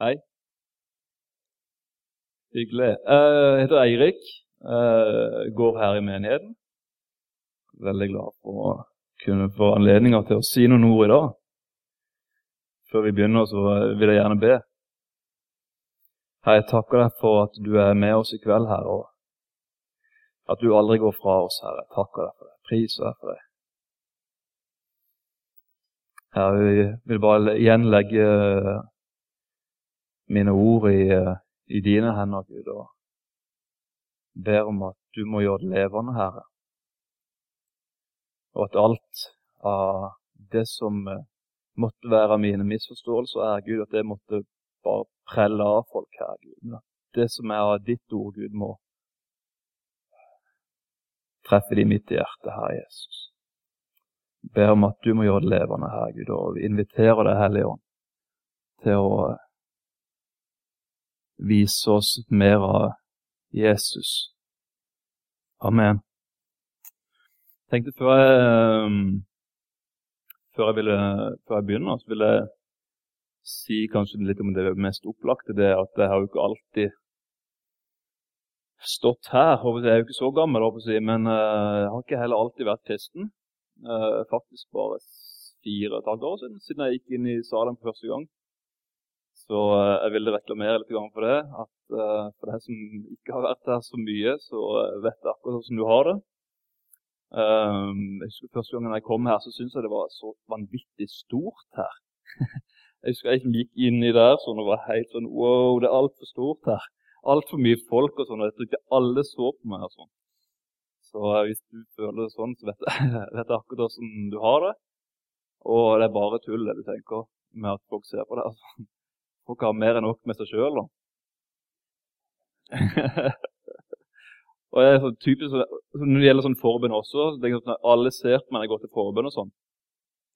Hei. Hyggelig. Jeg heter Eirik. Uh, går her i menigheten. Veldig glad for å kunne få anledninger til å si noen ord i dag. Før vi begynner, så vil jeg gjerne be. Herre, jeg takker deg for at du er med oss i kveld her, og at du aldri går fra oss, Herre. Jeg takker deg for det. Priser deg for det. Herre, vi vil bare igjen legge mine ord i, i dine hender, Gud, og ber om at du må gjøre det levende, Herre. Og at alt av det som måtte være mine misforståelser, er Gud, at det måtte bare prelle av folk her, Gud. Det som er av ditt ord, Gud, må treffe de midt i hjertet, Herre Jesus. Jeg ber om at du må gjøre det levende Herre Gud, og vi inviterer deg, Hellige Ånd, til å vise oss mer av Jesus. Amen. Jeg tenkte før jeg, før jeg, ville, før jeg begynner, så vil jeg si kanskje litt om det mest opplagte. Det at jeg har jo ikke alltid stått her. Jeg er jo ikke så gammel, men jeg har ikke heller alltid vært kristen. Faktisk bare fire og et halvt år siden, siden jeg gikk inn i Salem for første gang. Så jeg ville reklamere litt for det. At for deg som ikke har vært her så mye, så vet jeg akkurat hvordan du har det. Jeg husker Første gangen jeg kom her, så syntes jeg det var så vanvittig stort her. Jeg husker jeg gikk inn i der sånn og var helt sånn Wow, det er altfor stort her. Altfor mye folk og sånn. og Jeg tror ikke alle så på meg. og sånn. Så hvis du føler det sånn, så vet jeg, vet jeg akkurat hvordan du har det. Og det er bare tull det du tenker med at folk ser på deg. Altså. Folk har mer enn nok med seg sjøl. og det er sånn typisk, Når det gjelder sånn forbønn også, så sånn at alle ser på meg når jeg går til forbønn og sånn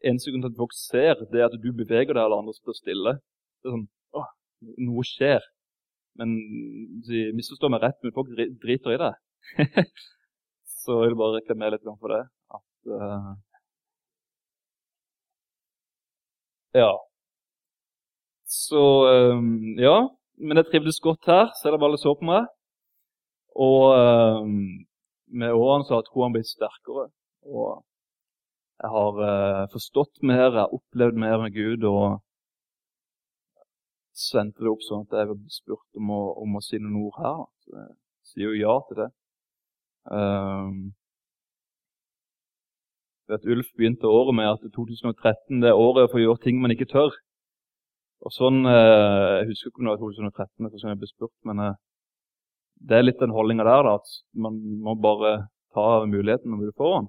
eneste grunn til at folk ser, det er at du beveger deg, eller andre står stille. Det er sånn Å, noe skjer. Men de misforstår meg rett, men folk driter i det. så jeg vil bare reklamere litt for det. At uh, Ja. Så um, Ja. Men jeg trivdes godt her, selv om alle så på meg. Og um, med årene så har troen blitt sterkere. Og jeg har uh, forstått mer, jeg har opplevd mer med Gud. og sendte det opp sånn at jeg ble spurt om å, om å si noen ord her. Så jeg sier jo ja til det. Um, vet, Ulf begynte året med at 2013 det er året for å gjøre ting man ikke tør. Og sånn, uh, Jeg husker ikke om det var 2013 for jeg ble spurt, men uh, det er litt den holdninga der at man må bare ta muligheten når du får den.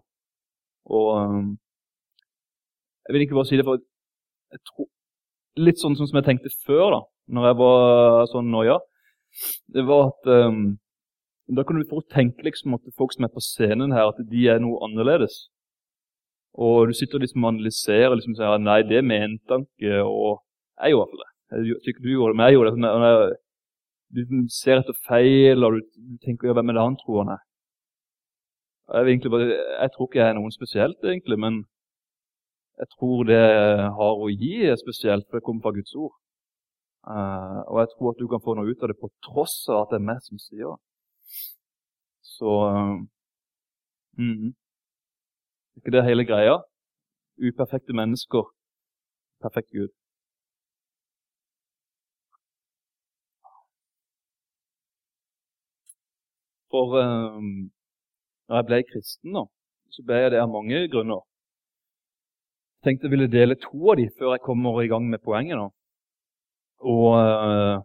Og um, jeg vil ikke bare si det, for jeg tror, litt sånn som jeg tenkte før, da når jeg var sånn noia, det var at um, Da kan du fort tenke liksom at folk som er på scenen her, at de er noe annerledes. Og du sitter liksom analyserer og liksom sier nei, det mente han ikke. Og jeg gjorde i hvert fall det. Jeg tykker du gjorde det, men jeg gjorde det. Når jeg, du ser etter feil, og du, tenker ja, hvem er det han tror han er? Jeg, bare, jeg, tror ikke jeg er noen spesielt, egentlig, men jeg tror det har å gi spesielt, for det kommer fra Guds ord. Uh, og jeg tror at du kan få noe ut av det på tross av at det er meg som sier det. Så uh, mm -hmm. ikke det hele greia? Uperfekte mennesker, perfekt Gud. For um, når jeg ble kristen, da, så ble jeg det av mange grunner. Jeg tenkte jeg ville dele to av de før jeg kommer i gang med poenget. da. Og øh,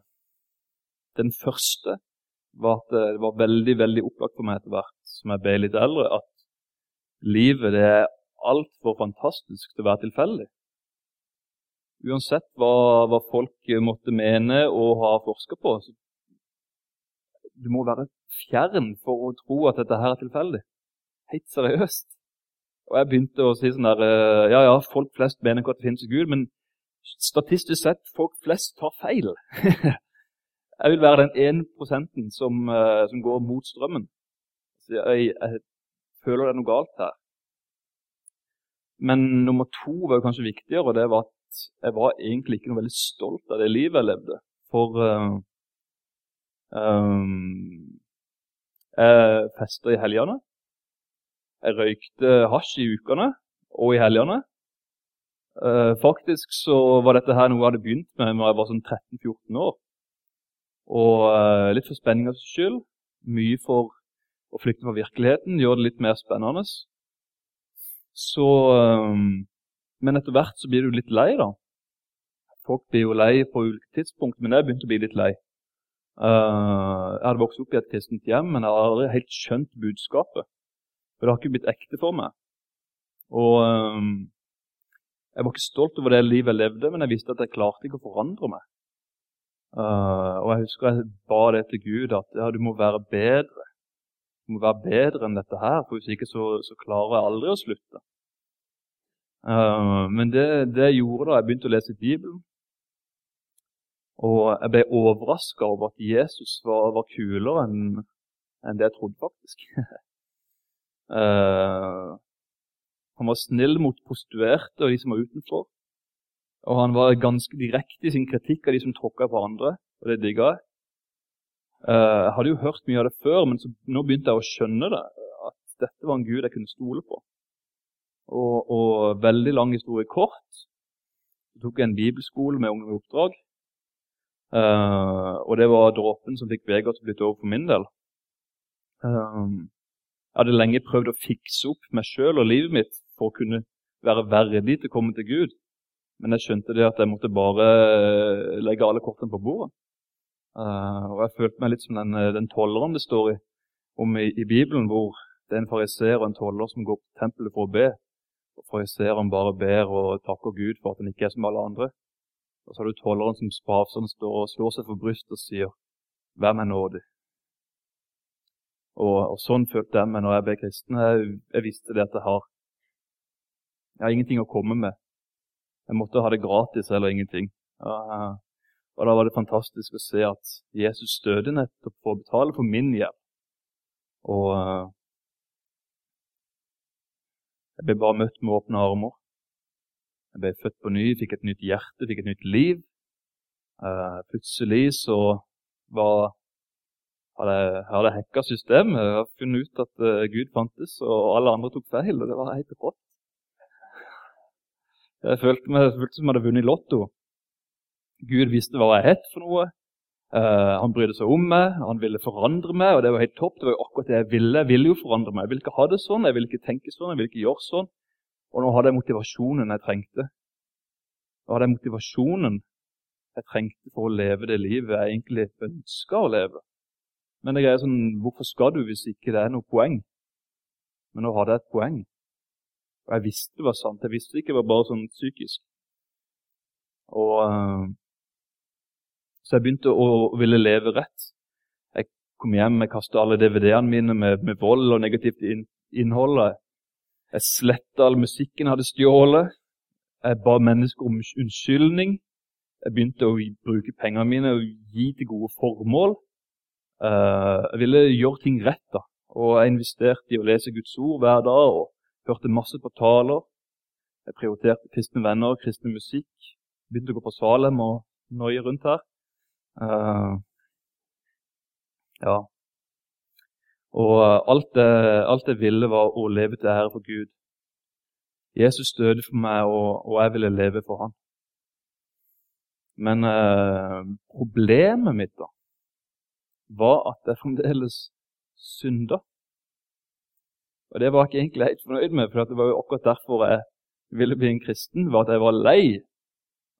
den første var at det var veldig veldig opplagt for meg etter hvert som jeg ble litt eldre, at livet det er altfor fantastisk til å være tilfeldig. Uansett hva, hva, folk måtte mene og ha forska på, så du må være fjern for å tro at dette her er tilfeldig. Helt seriøst. Og jeg begynte å si sånn der eh, Ja, ja, folk flest mener ikke at det finnes Gud, men statistisk sett, folk flest tar feil. jeg vil være den ene prosenten som, eh, som, går mot strømmen. Jeg, jeg føler det er noe galt her. Men nummer to var jo kanskje viktigere, og det var at jeg var egentlig ikke noe veldig stolt av det livet jeg levde. For uh, um, jeg festa i helgene. Jeg røykte hasj i ukene og i helgene. Uh, faktisk så var dette her noe jeg hadde begynt med da jeg var sånn 13-14 år. Og uh, litt for spenningas skyld. Mye for å flykte fra virkeligheten, gjøre det litt mer spennende. Så um, Men etter hvert så blir du litt lei, da. Folk blir jo lei på ulike tidspunkt, men jeg begynte å bli litt lei. Uh, jeg hadde vokst opp i et kristent hjem, men jeg har aldri helt skjønt budskapet. For det har ikke blitt ekte for meg. Og um, jeg var ikke stolt over det livet jeg levde, men jeg visste at jeg klarte ikke å forandre meg. Uh, og jeg husker jeg ba det til Gud, at ja, du må være bedre. Du må være bedre enn dette her, for hvis ikke så, så klarer jeg aldri å slutte. Men det, det jeg gjorde da jeg begynte å lese Bibelen, og jeg ble overraska over at Jesus var, var kulere enn en det jeg trodde, faktisk. uh, han var snill mot prostituerte og de som var utenfor. Og han var ganske direkte i sin kritikk av de som tråkka på andre, og det digga jeg. Uh, jeg hadde jo hørt mye av det før, men så, nå begynte jeg å skjønne det. At dette var en gud jeg kunne stole på. Og, og veldig lang historie kort. Jeg tok en bibelskole med Ungdom i oppdrag. Uh, og det var dråpen som fikk Vegard til å flytte over for min del. Um, jeg hadde lenge prøvd å fikse opp meg sjøl og livet mitt for å kunne være verdig til å komme til Gud. Men jeg skjønte det at jeg måtte bare legge alle kortene på bordet. Uh, og Jeg følte meg litt som den, eh, den tolleren det står i, om i, i, Bibelen, hvor det er en fariseer og en toller som går på tempelet for å be. Og Fariseeren bare ber og takker Gud for at han ikke er som alle andre. Og så har du tolleren som spavsende står og slår seg for brystet og sier 'Vær meg nådig'. Og, og, Sånn følte jeg meg når jeg ble kristen. Jeg, jeg visste det at jeg har Jeg har ingenting å komme med. Jeg måtte ha det gratis eller ingenting. Uh, og Da var det fantastisk å se at Jesus døde nettopp for å betale for min gjeld. Og uh, jeg ble bare møtt med åpne armer. Jeg ble født på ny, fikk et nytt hjerte, fikk et nytt liv. Uh, plutselig så var hadde jeg, hadde hacka systemet. Jeg hadde funnet ut at uh, Gud fantes, og alle andre tok feil. og Det var helt rått. Jeg følte meg følte som jeg hadde vunnet i Lotto. Gud visste hva jeg het for noe. Uh, han brydde seg om meg, han ville forandre meg, og det var helt topp. Det var jo akkurat det jeg ville. Jeg ville jo forandre meg. Jeg ville ikke ha det sånn, jeg ville ikke tenke sånn, jeg ville ikke gjøre sånn. Og nå hadde jeg motivasjonen jeg trengte. Nå hadde jeg motivasjonen jeg trengte for å leve det livet jeg egentlig ønska å leve. Men det er sånn, hvorfor skal du hvis ikke det er noe poeng? Men nå hadde jeg et poeng. Og jeg visste det var sant. Jeg visste det ikke var bare sånn psykisk. Og... Uh, så jeg begynte å ville leve rett. Jeg kom hjem, jeg kastet alle DVD-ene mine med, med, vold og negativt innhold. Jeg sletta all musikken jeg hadde stjålet. Jeg ba mennesker om unnskyldning. Jeg begynte å bruke pengene mine og gi til gode formål. Eh, jeg ville gjøre ting rett. da. Og jeg investerte i å lese Guds ord hver dag og hørte masse på taler. Jeg prioriterte kristne venner og kristne musikk. Begynte å gå på Salem og noie rundt her. Uh, ja. Og alt det, alt jeg ville, var å leve til ære for Gud. Jesus døde for meg, og, og jeg ville leve for han. Men eh, problemet mitt da, var at jeg fremdeles synda. Og det var jeg ikke egentlig helt fornøyd med, for det var jo akkurat derfor jeg ville bli en kristen, var at jeg var lei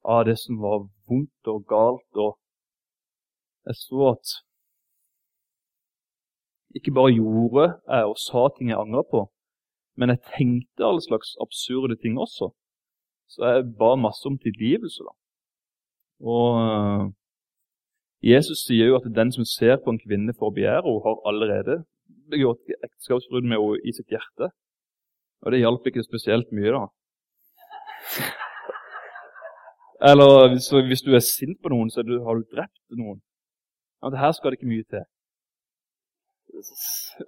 av det som var vondt og galt og jeg så at ikke bare gjorde jeg og sa ting jeg angra på, men jeg tenkte alle slags absurde ting også. Så jeg ba masse om tilgivelse. da. Og uh, Jesus sier jo at den som ser på en kvinne for å begjære, hun har allerede begått ekteskapsbrudd med henne i sitt hjerte. Og det hjalp ikke spesielt mye, da. Eller hvis, hvis, du er sint på noen, så har du drept noen at her skal det ikke mye til.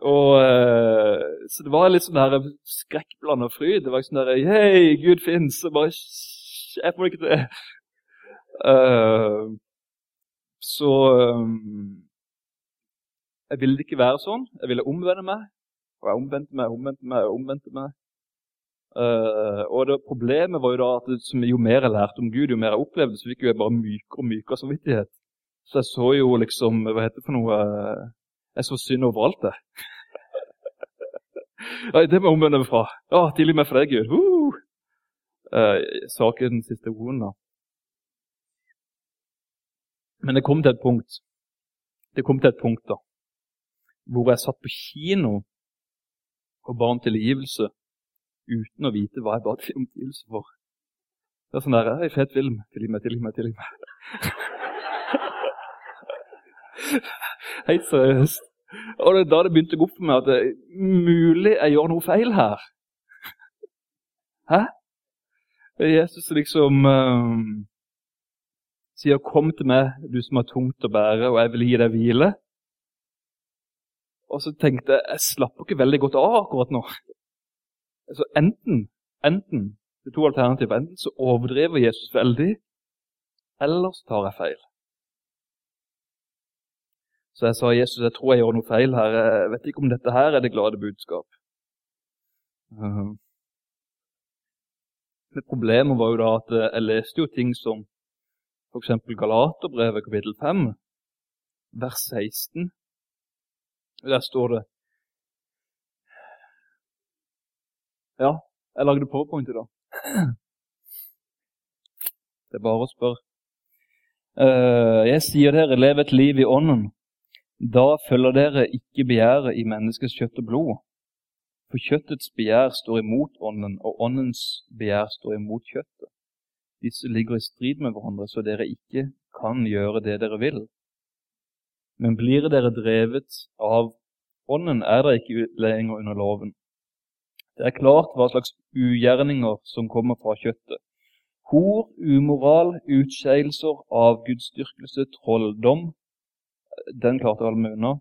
Og, uh, så det var litt sånn der skrekkblanda fryd. Det var ikke sånn der Hei, Gud fins! Og bare Jeg får det ikke til. Uh, så um, Jeg ville ikke være sånn. Jeg ville omvende meg. Og jeg omvendte meg, omvendte meg, omvendte meg. Uh, og det, Problemet var jo da at det, jo mer jeg lærte om Gud, jo mer jeg opplevde, så fikk jeg bare mykere og mykere samvittighet. Så jeg så jo liksom Hva heter det for noe Jeg så synd overalt, det. Nei, det må jeg omvende meg fra. Ja, Tilgi meg for deg, Gud. Uh! Uh, sa den siste ordet, da. Men det kom til et punkt Det kom til et punkt da, hvor jeg satt på kino og ba om tilgivelse uten å vite hva jeg ba om tilgivelse for. Det er sånn der, ei fet film. Tilgi meg, tilgi meg, tilgi meg. Helt seriøst. Og det er da det begynte å gå opp for meg at det er mulig jeg gjør noe feil her. Hæ? Jesus liksom um, sier 'Kom til meg, du som har tungt å bære, og jeg vil gi deg hvile'. Og så tenkte jeg jeg slapper ikke veldig godt av akkurat nå. Altså Enten, enten det er to alternativer. Enten så overdriver Jesus veldig, eller så tar jeg feil. Så jeg sa Jesus, jeg tror jeg gjør noe feil her. Jeg vet ikke om dette her er det glade budskap. Uh, men problemet var jo da at jeg leste jo ting som f.eks. Galaterbrevet kapittel 5, vers 16. Der står det Ja, jeg lagde powerpoint i dag. Det er bare å spørre. Uh, jeg sier dere, lev et liv i ånden. Da følger dere ikke begjæret i menneskets kjøtt og blod. For kjøttets begjær står imot ånden, og åndens begjær står imot kjøttet. Disse ligger i strid med hverandre, så dere ikke kan gjøre det dere vil. Men blir dere drevet av ånden, er dere ikke lenger under loven. Det er klart hva slags ugjerninger som kommer fra kjøttet. Hor, umoral, utskeielser, avgudsdyrkelse, trolldom Den klarte vel meg unna.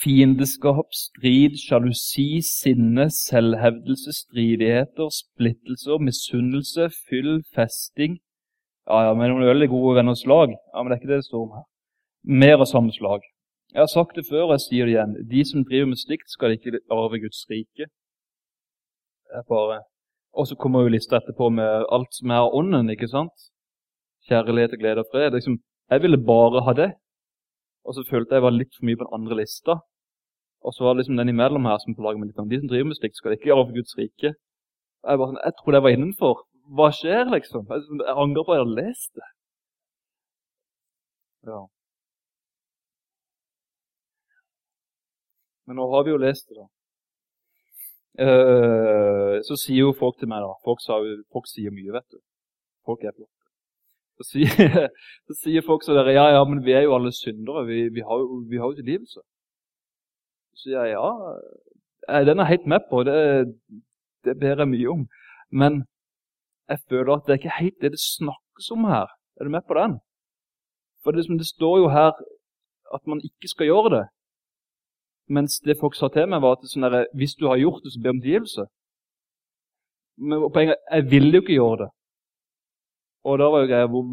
fiendeskap, strid, sjalusi, sinne, selvhevdelse, stridigheter, splittelser, misunnelse, fyll, festing Ja, ja, men noen veldig gode venners lag. Ja, men det er ikke det det står om her. Mer av samme slag. Jeg har sagt det før, og jeg sier det igjen. De som driver med slikt, skal ikke arve Guds rike. Det er bare... Og så kommer jo lista etterpå med alt som er av ånden, ikke sant? Kjærlighet, og glede og fred. Liksom, jeg ville bare ha det. Og så følte jeg var litt for mye på den andre lista. Og så var det liksom den imellom her som plager med litt. De som driver med slikt, skal ikke gjøre for Guds rike. Jeg, bare, sånn, jeg trodde jeg var innenfor. Hva skjer, liksom? Jeg, jeg angrer på at jeg hadde lest det. Ja. Men nå har vi jo lest det, da. Uh, så sier jo folk til meg, da Folk, sa, folk sier mye, vet du. Folk er flotte. Så sier, så sier folk så dere, ja, ja, men vi er jo alle syndere. Vi, vi har jo, har jo tilgivelse. Så sier jeg ja, den er helt med på. Det, det ber jeg mye om. Men jeg føler at det er ikke helt det det snakkes om her. Er du med på den? For det, det står jo her at man ikke skal gjøre det. Mens det folk sa til meg, var at sånn der, hvis du har gjort det, så be om tilgivelse. Men poenget jeg ville jo ikke gjøre det. Og da var jo greia hvor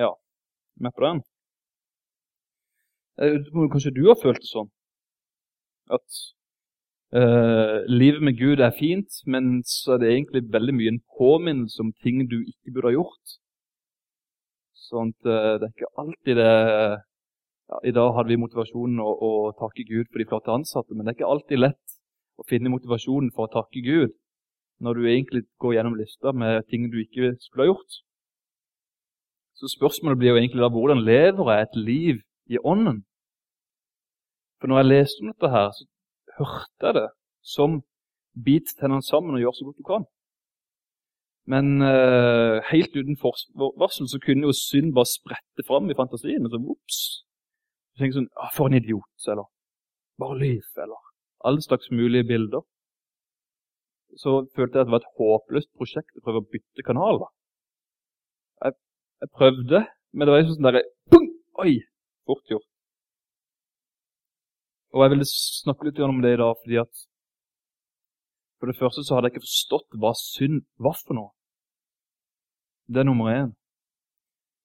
Ja, med på den. Eh, kanskje du har følt det sånn? At uh, livet med Gud er fint, men så er det egentlig veldig mye en påminnelse om ting du ikke burde ha gjort. Sånn at uh, det er ikke alltid det ja, I dag hadde vi motivasjonen å, å, takke Gud for de flotte ansatte, men det er ikke alltid lett å finne motivasjonen for å takke Gud når du egentlig går gjennom lista med ting du ikke skulle ha gjort. Så spørsmålet blir jo egentlig da hvordan lever jeg et liv i ånden? For når jeg leste om dette her, så hørte jeg det som bit tennene sammen og gjør så godt du kan. Men uh, helt uten forvarsel så kunne jo synd bare sprette fram i fantasien. og så, ups, du tenker sånn ah, 'For en idiot', eller 'bare lyv', eller alle slags mulige bilder. Så følte jeg at det var et håpløst prosjekt å prøve å bytte kanal. da. Jeg, jeg prøvde, men det var liksom sånn derre Oi! Fort gjort. Og jeg ville snakke litt om det i dag, fordi at for det første så hadde jeg ikke forstått hva synd var for noe. Det er nummer én.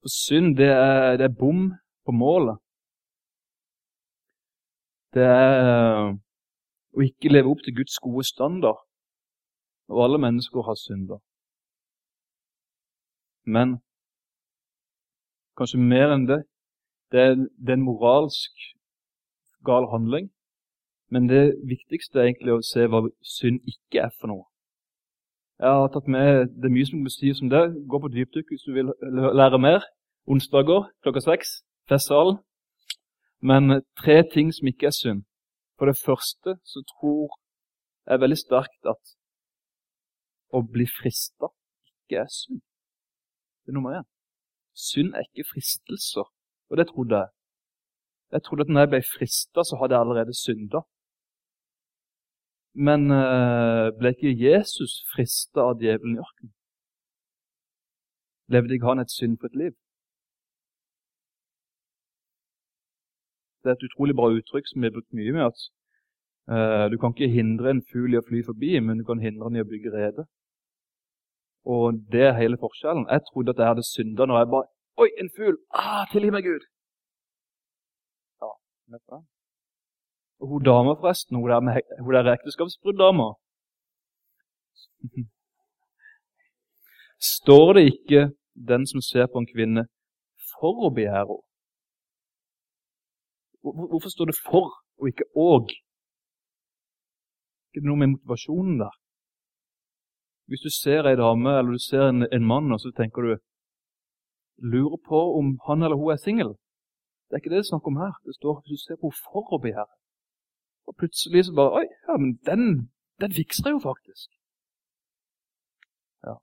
For synd, det er, det er bom på målet. Det er å ikke leve opp til Guds gode standard. Og alle mennesker har synder. Men kanskje mer enn det, det er, det er en moralsk gal handling. Men det viktigste er egentlig å se hva synd ikke er for noe. Jeg har tatt med Det mye som beskrives som det. Gå på dypdykk hvis du vil lære mer. Onsdager klokka seks. Festsalen. Men tre ting som ikke er synd. For det første så tror jeg veldig sterkt at å bli frista ikke er synd. Det er nummer én. Synd er ikke fristelser. Og det trodde jeg. Jeg trodde at når jeg ble frista, så hadde jeg allerede synda. Men uh, ble ikke Jesus frista av djevelen i ørkenen? Levde ikke han et syndfritt liv? Det er et utrolig bra uttrykk som vi har brukt mye med. at uh, Du kan ikke hindre en fugl i å fly forbi, men du kan hindre den i å bygge rede. Og det er hele forskjellen. Jeg trodde at jeg hadde synda når jeg bare Oi, en fugl! Ah, tilgi meg, Gud! Ja, vet du. Og hun dama, forresten, hun der, med, hun der ekteskapsbrudd-dama Står det ikke 'den som ser på en kvinne for å begjære henne'? Hvorfor står det 'for' og ikke 'og'? Er det noe med motivasjonen der? Hvis du ser ei dame eller du ser en, en mann, og så tenker du lurer på om han eller hun er singel. Det er ikke det det er snakk om her. Det står hvis du ser på henne for å begjære. Og plutselig så bare Oi, ja, men den, den fikser jeg jo faktisk. Ja.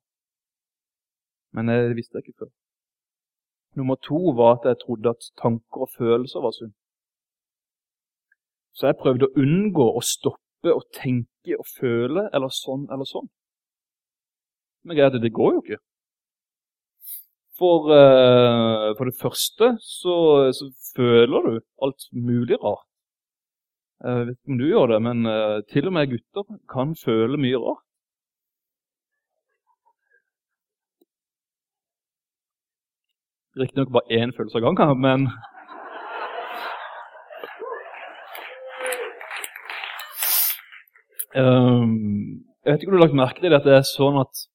Men det visste jeg ikke før. Nummer to var at jeg trodde at tanker og følelser var synd. Så jeg prøvde å unngå å stoppe å tenke og føle eller sånn eller sånn. Men greit, det går jo ikke. For, uh, for det første så, så, føler du alt mulig rart. Jeg vet ikke om du gjør det, men uh, til og med gutter kan føle mye rart. Riktignok bare én følelse av gangen, men um, Jeg vet ikke om du har lagt merke til at det er sånn at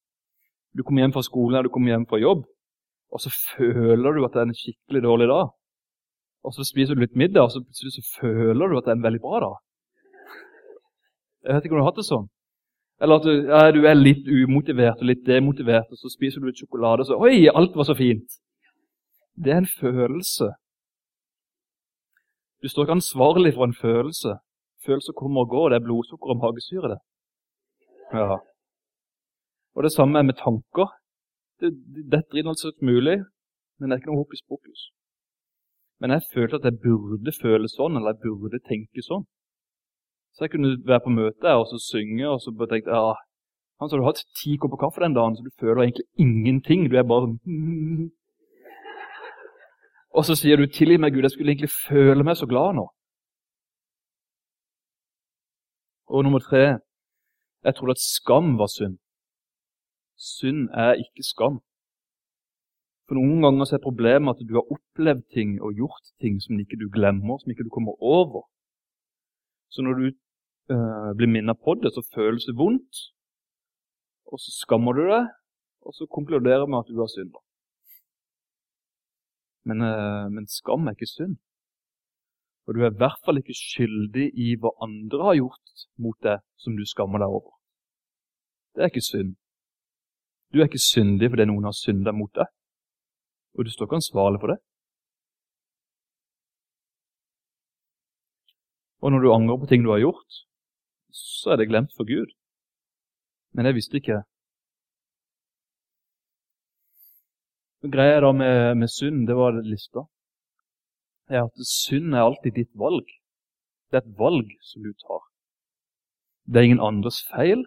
du kommer hjem fra skolen eller du kommer hjem fra jobb, og så føler du at det er en skikkelig dårlig dag. Og så spiser du litt middag, og så plutselig så føler du at det er en veldig bra dag. Jeg vet ikke om du har hatt det sånn. Eller at du, ja, du er litt umotivert og litt demotivert, og så spiser du litt sjokolade, og så Oi, alt var så fint! Det er en følelse. Du står ikke ansvarlig for en følelse. Følelser kommer og går. Det er blodsukker og magesyre, det. Ja. Og det samme er med tanker. Det detter inn alt mulig, men det er ikke noe hokus pokus. Men jeg følte at jeg burde føle sånn, eller jeg burde tenke sånn. Så jeg kunne være på møte og så synge, og så bare tenkte ja, Hans, har du hatt ti kopper kaffe den dagen, så du føler egentlig ingenting. Du er bare sånn Og så sier du 'tilgi meg, Gud, jeg skulle egentlig føle meg så glad nå'. Og nummer tre jeg trodde at skam var synd. Synd er ikke skam. For noen ganger er problemet at du har opplevd ting og gjort ting som ikke du glemmer, som ikke du kommer over. Så når du øh, blir minnet på det, så føles det vondt, og så skammer du deg, og så konkluderer med at du har synda. Men, øh, men skam er ikke synd. Og du er i hvert fall ikke skyldig i hva andre har gjort mot deg som du skammer deg over. Det er ikke synd. Du er ikke syndig fordi noen har syndet mot deg. Og du står ikke ansvarlig for det. Og når du angrer på ting du har gjort, så er det glemt for Gud. Men jeg visste ikke. Greia da med, med synd, det var lista, er at synd er alltid ditt valg. Det er et valg som du tar. Det er ingen andres feil.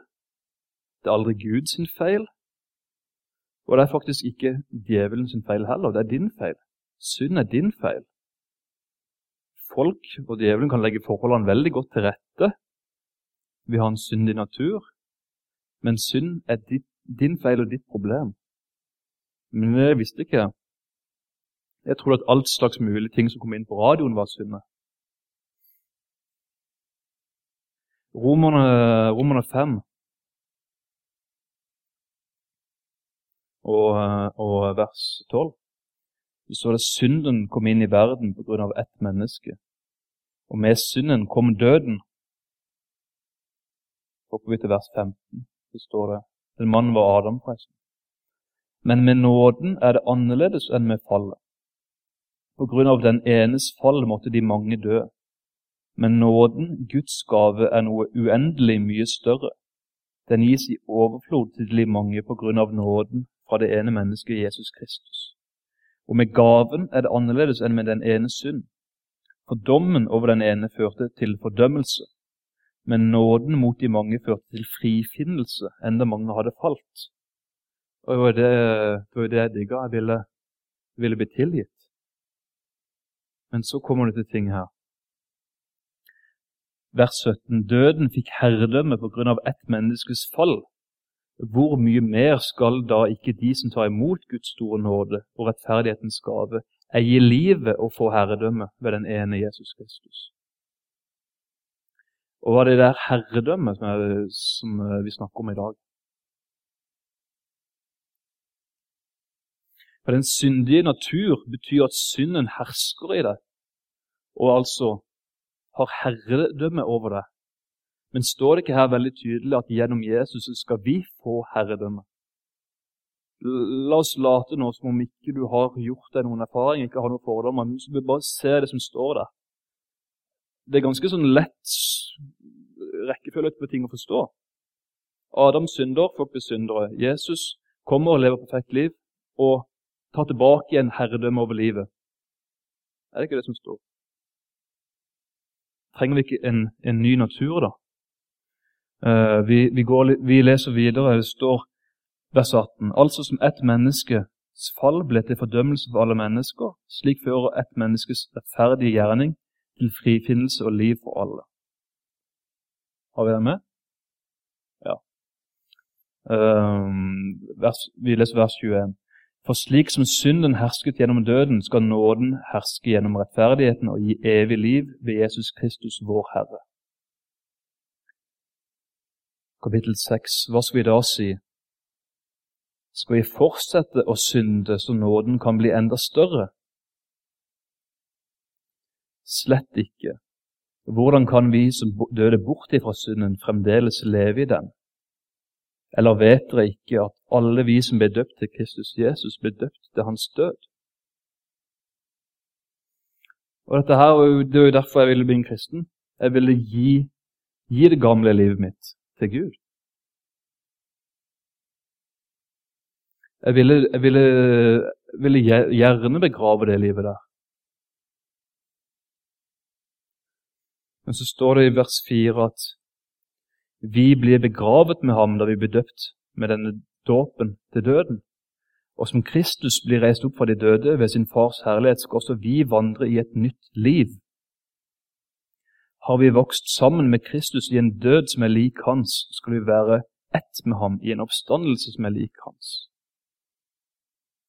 Det er aldri Guds feil. Og det er faktisk ikke djevelens feil heller, det er din feil. Synd er din feil. Folk og djevelen kan legge forholdene veldig godt til rette. Vi har en syndig natur, men synd er ditt, din feil og ditt problem. Men jeg visste ikke jeg. Trodde at alt slags mulige ting som kom inn på radioen, var synde. Romerne, Romerne 5 og, og vers 12 så står det synden kom inn i verden på grunn av ett menneske. Og med synden kom døden. Hopper vi til vers 15, så står det Den mannen var Adam, forresten. Men med nåden er det annerledes enn med fallet. På grunn av den enes fall måtte de mange dø. Men nåden, Guds gave, er noe uendelig mye større. Den gis i overflod til de mange på grunn av nåden fra det ene mennesket, Jesus Kristus. Og med gaven er det annerledes enn med den ene synd. For dommen over den ene førte til fordømmelse, men nåden mot de mange førte til frifinnelse, enda mange hadde falt. Og det var var det jeg digga. Jeg ville, ville bli tilgitt. Men så kommer det til ting her. Vers 17. Døden fikk herredømme på grunn av ett menneskes fall. Hvor mye mer skal da ikke de som tar imot Guds store nåde og rettferdighetens gave, eie livet og få herredømme ved den ene Jesus Kristus? Og hva er det der herredømmet som, som vi snakker om i dag? For Den syndige natur betyr at synden hersker i deg, og altså har herredømme over deg. Men står det ikke her veldig tydelig at gjennom Jesus skal vi få herredømme? La oss late nå som om ikke du har gjort deg noen erfaring, ikke har noen fordommer, men så bare se det som står der. Det er ganske sånn lett rekkefølge på ting å forstå. Adam synder, folk blir syndere. Jesus kommer og lever perfekt liv og tar tilbake igjen herredømme over livet. Er det ikke det som står? Trenger vi ikke en, en ny natur, da? Uh, vi, vi, går, vi, leser videre. Det står vers 18. Altså som ett menneskes fall ble til fordømmelse for alle mennesker, slik fører ett menneskes rettferdige gjerning til frifinnelse og liv for alle. Har vi det med? Ja. Uh, vers, vi leser vers 21. For slik som synden hersket gjennom døden, skal nåden herske gjennom rettferdigheten og gi evig liv ved Jesus Kristus, vår Herre. Kapittel 6. Hva skal vi da si? Skal vi fortsette å synde så nåden kan bli enda større? Slett ikke. Hvordan kan vi som døde bort ifra synden, fremdeles leve i den? Eller vet dere ikke at alle vi som ble døpt til Kristus Jesus, ble døpt til hans død? Og dette her, Det er jo derfor jeg ville bli en kristen. Jeg ville gi, gi det gamle livet mitt til Gud. Jeg ville, jeg ville, ville gjerne begrave det livet der. Men så står det i vers 4 at vi blir begravet med ham da vi blir døpt med denne dåpen til døden. Og som Kristus blir reist opp fra de døde ved sin fars herlighet, skal også vi vandre i et nytt liv. Har vi vokst sammen med Kristus i en død som er lik hans, skal vi være ett med ham i en oppstandelse som er lik hans.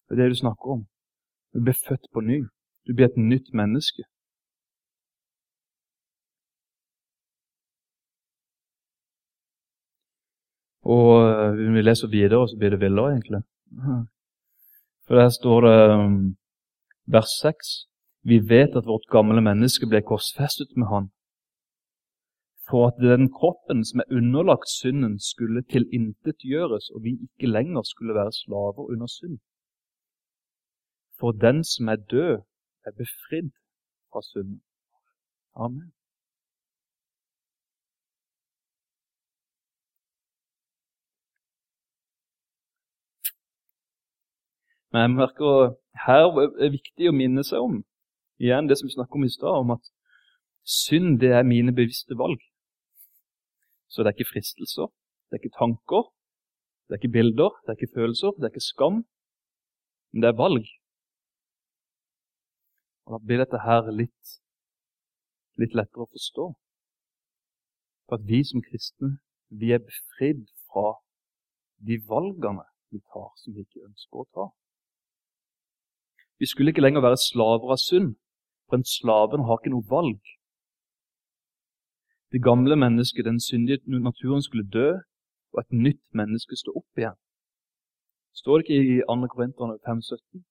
Det er det du snakker om. Du blir født på ny. Du blir et nytt menneske. Og hvis vi leser videre, så blir det villere, egentlig. For der står det um, vers 6. Vi vet at vårt gamle menneske ble korsfestet med Han, for at den kroppen som er underlagt synden, skulle tilintetgjøres, og vi ikke lenger skulle være slaver under synd. For den som er død, er befridd fra synden. Amen. Men jeg merker at her er viktig å minne seg om igjen det som vi snakket om i stad, om at synd det er mine bevisste valg. Så det er ikke fristelser, det er ikke tanker, det er ikke bilder, det er ikke følelser, det er ikke skam, men det er valg. Og Da blir dette her litt, litt lettere å forstå. For at vi som kristne, vi er befridd fra de valgene vi tar som vi ikke ønsker å ta. Vi skulle ikke lenger være slaver av synd, for en slaven har ikke noe valg. Det gamle mennesket, den syndige naturen, skulle dø, og et nytt menneske stå opp igjen. Står det ikke i 2. Korinterne 5,17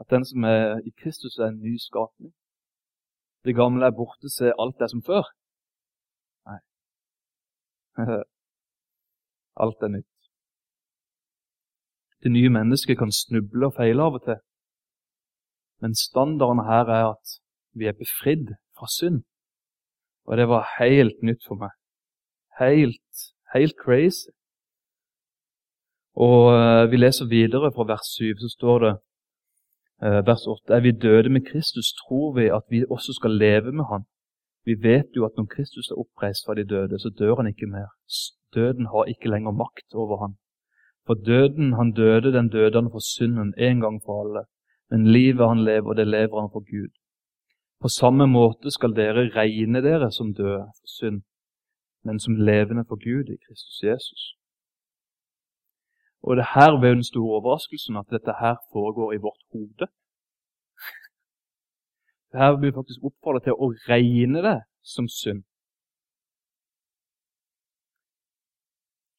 at den som er i Kristus, er en ny skapning? Det gamle er borte, se alt er som før. Nei. alt er nytt. Det nye mennesket kan snuble og feile av og til. Men standarden her er at vi er befridd fra synd. Og det var helt nytt for meg. Helt, helt crazy. Og uh, vi leser videre fra vers 7, så står det uh, vers 8 Er vi døde med Kristus, tror vi at vi også skal leve med Han. Vi vet jo at når Kristus er oppreist fra de døde, så dør han ikke mer. Døden har ikke lenger makt over han. For døden han døde, den døde han for synden en gang for alle. Men livet han lever, det lever han for Gud. På samme måte skal dere regne dere som døde for synd, men som levende for Gud i Kristus Jesus. Og det her ved den store overraskelsen at dette her foregår i vårt hode. Her blir faktisk oppfordret til å regne det som synd.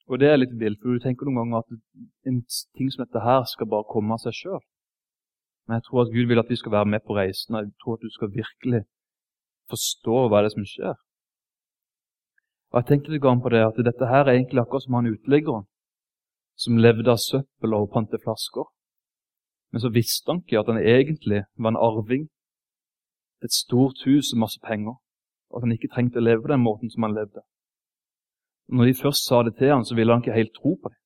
Og det er litt vilt, for du tenker noen ganger at en ting som dette her skal bare komme av seg sjøl. Men jeg tror at Gud vil at vi skal være med på reisen, og jeg tror at du skal virkelig forstå hva det er som skjer. Og Jeg tenkte litt på det, at dette her er egentlig akkurat som han uteliggeren som levde av søppel og panteflasker. Men så visste han ikke at han egentlig var en arving et stort hus og masse penger, og at han ikke trengte å leve på den måten som han levde. Når de først sa det til han, så ville han ikke helt tro på det.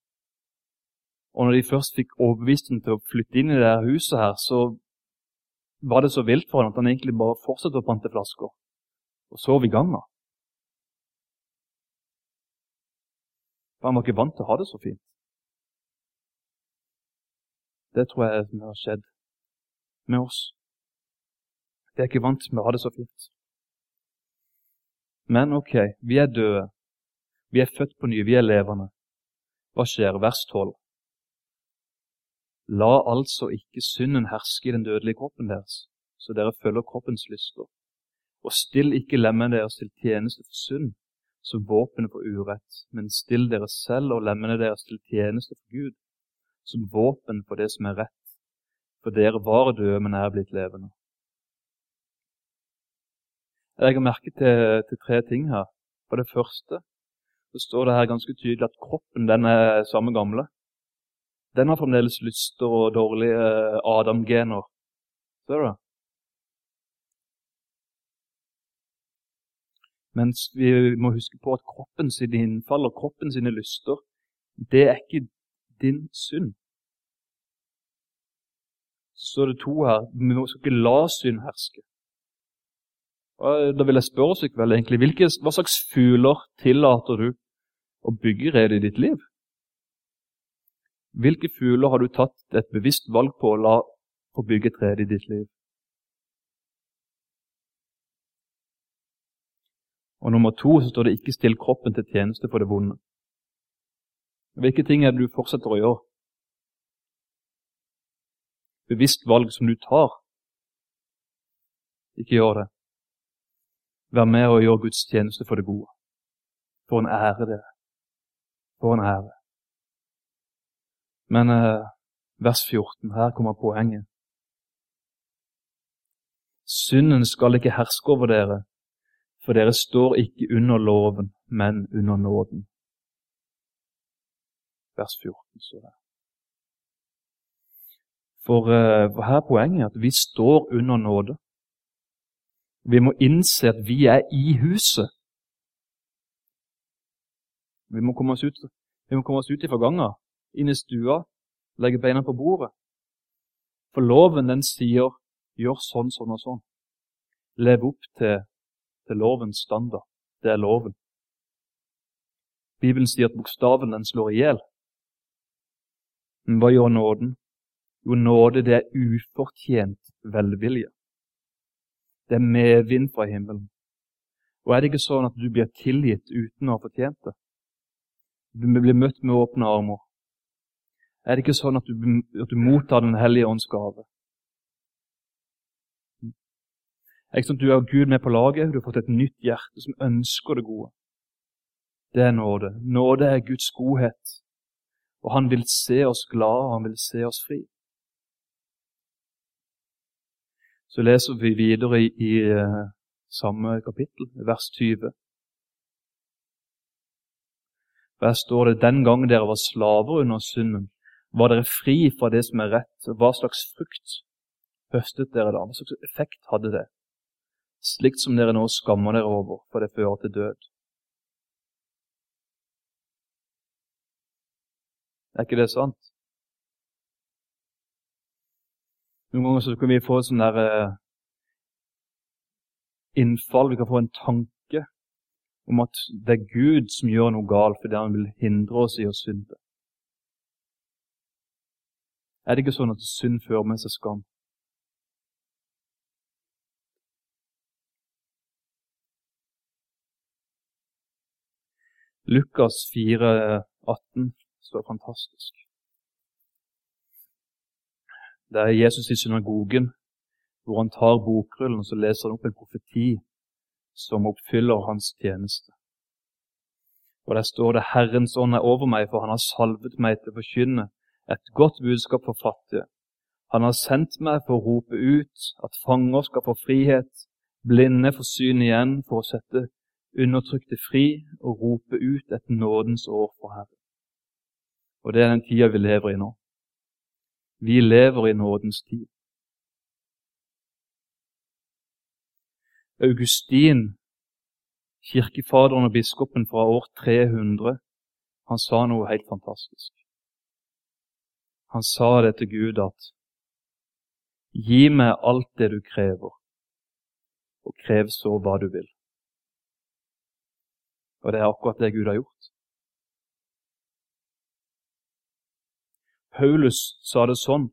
Og når de først fikk overbevist ham til å flytte inn i det huset her, så var det så vilt for ham at han egentlig bare fortsatte å pante flasker og sov i gangen. For han var ikke vant til å ha det så fint. Det tror jeg har skjedd med oss. Vi er ikke vant med å ha det så fint. Men ok, vi er døde. Vi er født på ny, vi er levende. Hva skjer? Vers 12. La altså ikke synden herske i den dødelige kroppen deres, så dere følger kroppens lyster. Og still ikke lemmene deres til tjeneste for synd, som våpen for urett, men still dere selv og lemmene deres til tjeneste for Gud, som våpen for det som er rett. For dere var døde, men er blitt levende. Jeg legger merke til, til, tre ting her. For det første så står det her ganske tydelig at kroppen den er samme gamle. Den har fremdeles lyster og dårlige eh, Adam-gener. Ser du det? Mens vi må huske på at kroppen sin innfall og kroppen sine lyster, det er ikke din synd. Så står det to her. Vi skal ikke la synd herske. Da vil jeg spørre oss vel egentlig, hvilke, hva slags fugler tillater du å bygge rede i ditt liv? Hvilke fugler har du tatt et bevisst valg på å la få bygge et rede i ditt liv? Og nummer to så står det 'ikke still kroppen til tjeneste for det vonde'. Hvilke ting er det du fortsetter å gjøre? Bevisst valg som du tar. Ikke gjør det. Vær med og gjør Guds tjeneste for det gode. For en ære det er. For en ære. Men eh, vers 14, her kommer poenget. Synden skal ikke herske over dere, for dere står ikke under loven, men under nåden. Vers 14 står det. For, eh, for her er poenget at vi står under nåde. Vi må innse at vi er i huset. Vi må komme oss ut, vi må ut ifra ganga, inn i stua, legge beina på bordet. For loven den sier 'gjør sånn, sånn og sånn'. Lev opp til, til lovens standard. Det er loven. Bibelen sier at bokstaven den slår i hjel. Men hva gjør nåden? Jo, nåde det er ufortjent velvilje. Det er medvind fra himmelen. Og er det ikke sånn at du blir tilgitt uten å ha fortjent det? Du blir møtt med åpne armer. Er det ikke sånn at du, at du mottar Den hellige ånds gave? Er ikke sånn at Du er Gud med på laget, du har fått et nytt hjerte som ønsker det gode. Det er nåde. Nåde er Guds godhet. Og han vil se oss glade, han vil se oss fri. Så leser vi videre i, i uh, samme kapittel, vers 20. Der står det den gang dere var slaver under synden, var dere fri fra det som er rett. Hva slags frukt høstet dere da? Hva slags effekt hadde det? Slikt som dere nå skammer dere over, for det fører til død. Er ikke det sant? Noen ganger så kan vi få sånn der eh, innfall, vi kan få en tanke om at det er Gud som gjør noe galt fordi han vil hindre oss i å synde. Er det ikke sånn at synd fører med seg skam? Lukas 4, 18 står fantastisk. Det er Jesus i synagogen, hvor han tar bokrullen og så leser han opp en profeti som oppfyller hans tjeneste. Og Der står det 'Herrens ånd er over meg, for han har salvet meg til å forkynne et godt budskap for fattige'. Han har sendt meg for å rope ut at fanger skal få frihet, blinde får syn igjen, for å sette undertrykte fri og rope ut et nådens år for Herren. Og det er den tida vi lever i nå. Vi lever i nådens tid. Augustin, kirkefaderen og biskopen fra år 300, han sa noe helt fantastisk. Han sa det til Gud at Gi meg alt det du krever, og krev så hva du vil. Og det er akkurat det Gud har gjort. Paulus sa det sånn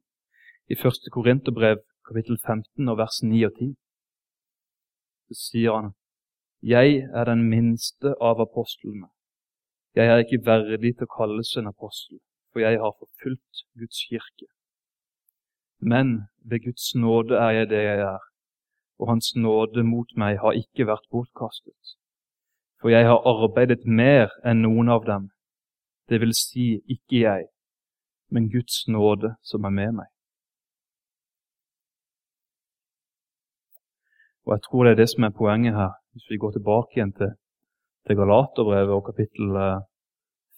i 1. Korinterbrev kapittel 15 og vers 9 og 10. Så sier han Jeg er den minste av apostlene. Jeg er ikke verdig til å kalles en apostel, for jeg har forfulgt Guds kirke. Men ved Guds nåde er jeg det jeg er, og Hans nåde mot meg har ikke vært bortkastet. For jeg har arbeidet mer enn noen av dem, det vil si ikke jeg, men Guds nåde som er med meg. Og Jeg tror det er det som er poenget her, hvis vi går tilbake igjen til, til Galaterbrevet og kapittel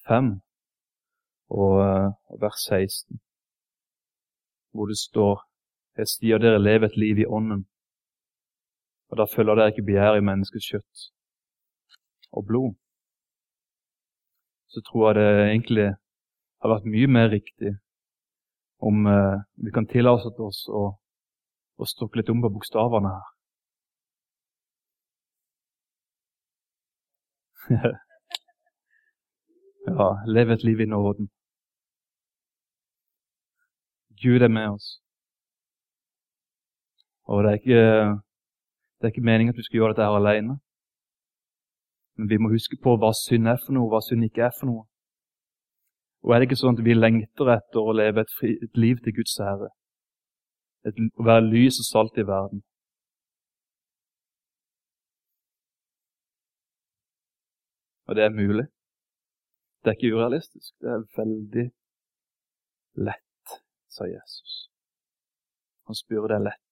5 eh, eh, og vers 16, hvor det står Jeg stier dere leve et liv i Ånden, og da følger dere ikke begjær i menneskets kjøtt og blod. Så tror jeg det egentlig har vært mye mer riktig om eh, vi kan tillate oss å, å stokke litt om på bokstavene her. ja, leve et liv i nåden. Gud er med oss. Og det er ikke, det er ikke meningen at vi skal gjøre dette her alene. Men vi må huske på hva synd er for noe, hva synd ikke er for noe. Og er det ikke sånn at vi lengter etter å leve et, fri, et liv til Guds ære? å være lys og salt i verden. Og det er mulig. Det er ikke urealistisk. Det er veldig lett, sa Jesus. Han spør er lett.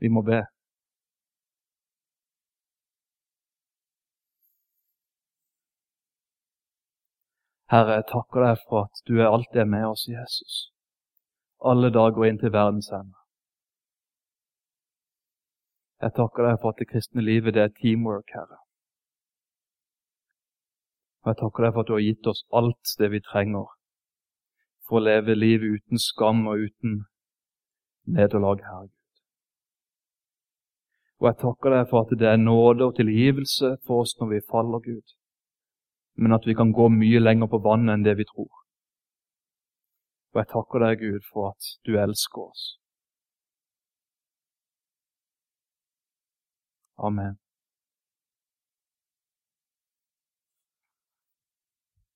Vi må be. Herre, jeg takker deg for at du er alltid med oss, Jesus. Alle dager inn til verdens ende. Jeg takker deg for at det kristne livet det er teamwork, Herre. Og jeg takker deg for at du har gitt oss alt det vi trenger for å leve livet uten skam og uten nederlag, Herre Gud. Og jeg takker deg for at det er nåde og tilgivelse for oss når vi faller, Gud men at vi kan gå mye lenger på vannet enn det vi tror. Og jeg takker deg, Gud, for at du elsker oss. Amen.